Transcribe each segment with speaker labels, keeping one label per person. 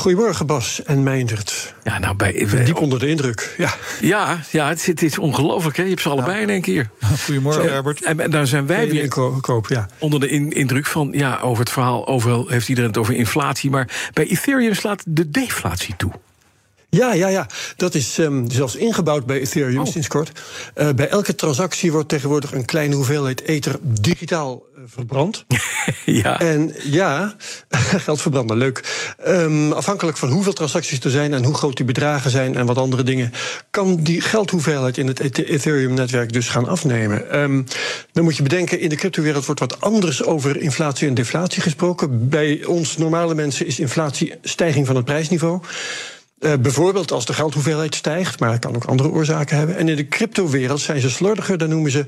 Speaker 1: Goedemorgen Bas en Meindert.
Speaker 2: Ja, nou bij,
Speaker 1: Diep onder de indruk, ja.
Speaker 2: Ja, ja het, is- het is ongelooflijk, hè? Je hebt ze allebei in één keer.
Speaker 3: Goedemorgen,
Speaker 2: Zo,
Speaker 3: Herbert.
Speaker 2: En, en daar zijn wij weer
Speaker 1: koop, ja.
Speaker 2: onder de in- indruk van... ja, over het verhaal, overal heeft iedereen het over inflatie... maar bij Ethereum slaat de deflatie toe.
Speaker 1: Ja, ja, ja. Dat is ehm, zelfs ingebouwd bij Ethereum
Speaker 2: Oh.
Speaker 1: sinds kort. Eh, bij elke transactie wordt tegenwoordig een kleine hoeveelheid ether digitaal eh, verbrand.
Speaker 2: ja,
Speaker 1: En ja, geld verbranden, leuk. Ehm, afhankelijk van hoeveel transacties er zijn en hoe groot die bedragen zijn en wat andere dingen, kan die geldhoeveelheid in het Ethe- Ethereum-netwerk dus gaan afnemen. Ehm, dan moet je bedenken, in de cryptowereld wordt wat anders over inflatie en deflatie gesproken. Bij ons normale mensen is inflatie stijging van het prijsniveau. Eh, bijvoorbeeld als de geldhoeveelheid stijgt, maar het kan ook andere oorzaken hebben. En in de cryptowereld zijn ze slordiger, dan noemen ze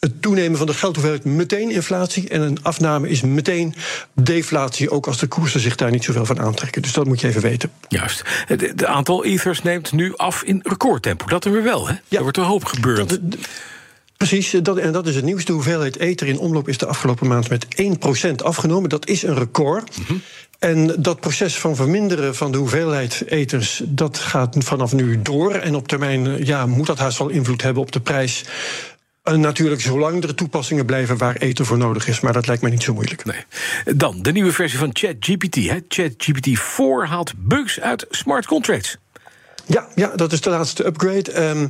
Speaker 1: het toenemen van de geldhoeveelheid meteen inflatie. En een afname is meteen deflatie, ook als de koersen zich daar niet zoveel van aantrekken. Dus dat moet je even weten.
Speaker 2: juist. Het aantal ethers neemt nu af in recordtempo. Dat er weer wel, hè?
Speaker 1: Ja.
Speaker 2: Er wordt een hoop gebeurd.
Speaker 1: Dat- Precies, dat, en dat is het nieuws. De hoeveelheid ether in omloop is de afgelopen maand met 1% afgenomen. Dat is een record. En dat proces van verminderen van de hoeveelheid ethers, dat gaat vanaf nu door. En op termijn eh, ja, moet dat haast wel invloed hebben op de prijs. En natuurlijk, zolang er toepassingen blijven waar ether voor nodig is. Maar dat lijkt mij niet zo moeilijk.
Speaker 2: Nee. Dan de nieuwe versie van ChatGPT. ChatGPT 4 haalt bugs uit smart contracts.
Speaker 1: Ja, ja, dat is de laatste upgrade. Ehm,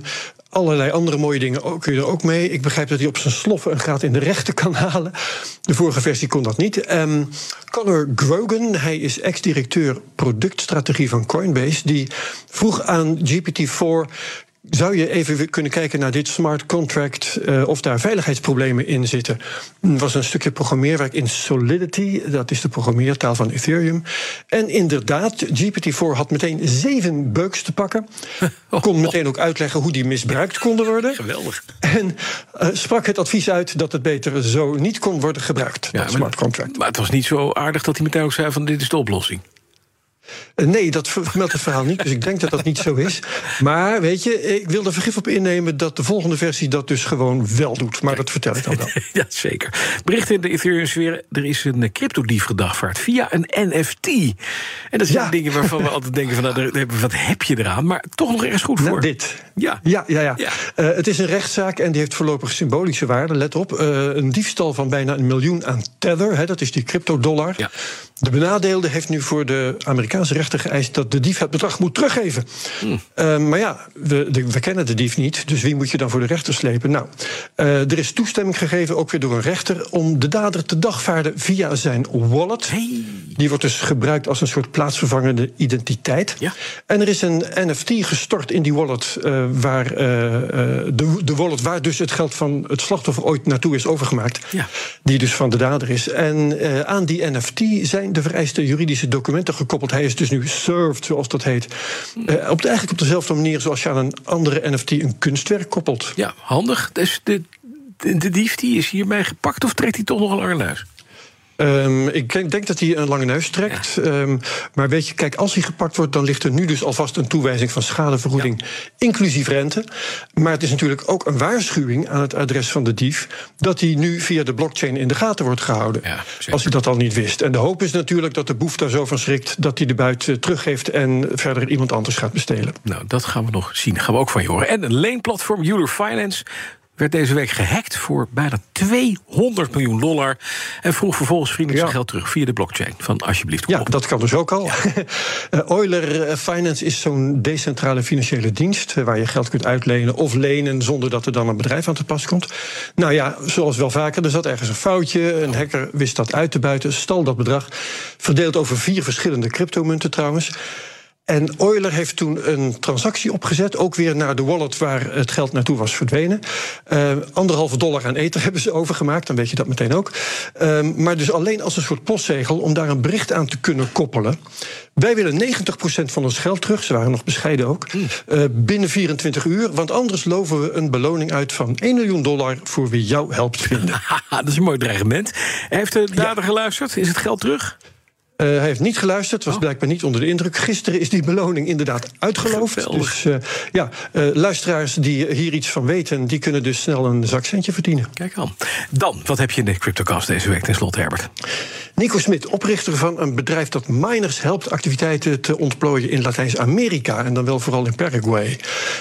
Speaker 1: allerlei andere mooie dingen kun je er ook mee. Ik begrijp dat hij op zijn sloffen een graad in de rechten kan halen. De vorige versie kon dat niet. Ehm Conor Grogan, hij is ex-directeur productstrategie van Coinbase... die vroeg aan GPT-4... Zou je even kunnen kijken naar dit smart contract, eh, of daar veiligheidsproblemen in zitten? Er was een stukje programmeerwerk in Solidity, dat is de programmeertaal van Ethereum. En inderdaad, GPT-4 had meteen zeven bugs te pakken. Kon meteen ook uitleggen hoe die misbruikt konden worden.
Speaker 2: Geweldig.
Speaker 1: En eh, sprak het advies uit dat het beter zo niet kon worden gebruikt, dat
Speaker 2: maar-
Speaker 1: smart contract.
Speaker 2: Maar het was niet zo aardig dat hij meteen ook zei van dit is de oplossing.
Speaker 1: Eh, Nee, dat vermeldt het verhaal niet, dus ik denk dat dat niet zo is. Maar weet je, ik wil er vergif op innemen dat de volgende versie dat dus gewoon wel doet. Maar dat vertel ik dan wel.
Speaker 2: Ja, zeker. Bericht in de Ethereum-sfeer. Er is een cryptodief gedagvaard via een NFT. En dat zijn
Speaker 1: Ja.
Speaker 2: dingen waarvan we altijd denken: van, nou, wat heb je eraan? Maar toch nog ergens goed voor.
Speaker 1: Nou, dit.
Speaker 2: Ja.
Speaker 1: Ja, ja, ja.
Speaker 2: Ja.
Speaker 1: Eh, het is een rechtszaak en die heeft voorlopig symbolische waarde. Let op, eh, een diefstal van bijna een miljoen aan Tether, hè, dat is die cryptodollar.
Speaker 2: Ja.
Speaker 1: De benadeelde heeft nu voor de Amerikaanse rechter geëist dat de dief het bedrag moet teruggeven.
Speaker 2: Hmm.
Speaker 1: Eh, maar ja, we, de- we kennen de dief niet, dus wie moet je dan voor de rechter slepen? Nou, er is toestemming gegeven, ook weer door een rechter, om de dader te dagvaarden via zijn wallet.
Speaker 2: Hey.
Speaker 1: Die wordt dus gebruikt als een soort plaatsvervangende identiteit.
Speaker 2: Ja.
Speaker 1: En er is een NFT gestort in die wallet, waar, eh, eh, de, de wallet waar dus het geld van het slachtoffer ooit naartoe is overgemaakt.
Speaker 2: Ja.
Speaker 1: Die dus van de dader is. En eh, aan die NFT zijn de vereiste juridische documenten gekoppeld. Hij is dus nu served, zoals dat heet. Eh, op de, eigenlijk op dezelfde manier zoals je aan een andere NFT een kunstwerk koppelt.
Speaker 2: Ja, handig. Dus de, de, de dief die is hiermee gepakt of trekt hij toch nog een lange?
Speaker 1: Ehm, ik denk, denk dat hij een lange neus trekt. Ehm, maar weet je, kijk, als hij gepakt wordt, dan ligt er nu dus alvast een toewijzing van schadevergoeding, inclusief rente. Maar het is natuurlijk ook een waarschuwing aan het adres van de dief dat hij nu via de blockchain in de gaten wordt gehouden.
Speaker 2: Ja,
Speaker 1: als hij dat al niet wist. En de hoop is natuurlijk dat de boef daar zo van schrikt dat hij de buit eh, teruggeeft en verder iemand anders gaat bestelen.
Speaker 2: Nou, dat gaan we nog zien. Gaan we ook van je horen. En een leenplatform, Euler Finance, werd deze week gehackt voor bijna 200 miljoen dollar. En vroeg vervolgens vriendelijk zijn
Speaker 1: Ja.
Speaker 2: geld terug via de blockchain. Van alsjeblieft, kom
Speaker 1: Ja,
Speaker 2: op.
Speaker 1: dat kan dus ook al. Eh, Euler eh, Finance is zo'n decentrale financiële dienst... eh, waar je geld kunt uitlenen of lenen... zonder dat er dan een bedrijf aan te pas komt. Nou ja, zoals wel vaker, er zat ergens een foutje. Een hacker wist dat uit te buiten, stal dat bedrag. Verdeeld over vier verschillende cryptomunten trouwens. En Euler heeft toen een transactie opgezet, ook weer naar de wallet waar het geld naartoe was verdwenen. Uh, anderhalve dollar aan ether hebben ze overgemaakt, dan weet je dat meteen ook. Uh, maar dus alleen als een soort postzegel om daar een bericht aan te kunnen koppelen. Wij willen 90% van ons geld terug, ze waren nog bescheiden ook, uh, binnen 24 uur. Want anders loven we een beloning uit van 1 miljoen dollar voor wie jou helpt vinden.
Speaker 2: dat is een mooi dreigement. Heeft de dader ja. geluisterd? Is het geld terug?
Speaker 1: Uh, hij heeft niet geluisterd, was oh. blijkbaar niet onder de indruk. Gisteren is die beloning inderdaad uitgeloofd.
Speaker 2: Geweldig.
Speaker 1: Dus uh, ja, uh, luisteraars die hier iets van weten... die kunnen dus snel een zakcentje verdienen.
Speaker 2: Kijk aan. Dan, wat heb je in de CryptoCast deze week ten slotte, Herbert?
Speaker 1: Nico Smit, oprichter van een bedrijf dat miners helpt... activiteiten te ontplooien in Latijns-Amerika... en dan wel vooral in Paraguay.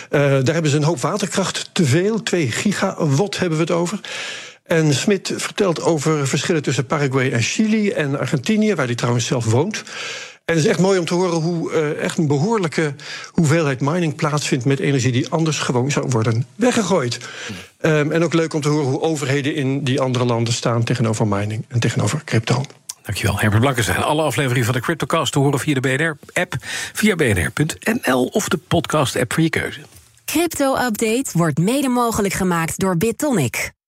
Speaker 1: daar hebben ze een hoop waterkracht te veel. 2 gigawatt hebben we het over. En Smit vertelt over verschillen tussen Paraguay en Chili en Argentinië, waar hij trouwens zelf woont. En het is echt mooi om te horen hoe uh, echt een behoorlijke hoeveelheid mining plaatsvindt met energie die anders gewoon zou worden weggegooid. Um, en ook leuk om te horen hoe overheden in die andere landen staan tegenover mining en tegenover crypto.
Speaker 2: Dankjewel, Herbert Blankenstein. Alle afleveringen van de CryptoCast te horen via de BNR-app, via bnr.nl of de podcast-app voor je keuze.
Speaker 4: Crypto-update wordt mede mogelijk gemaakt door BitTonic.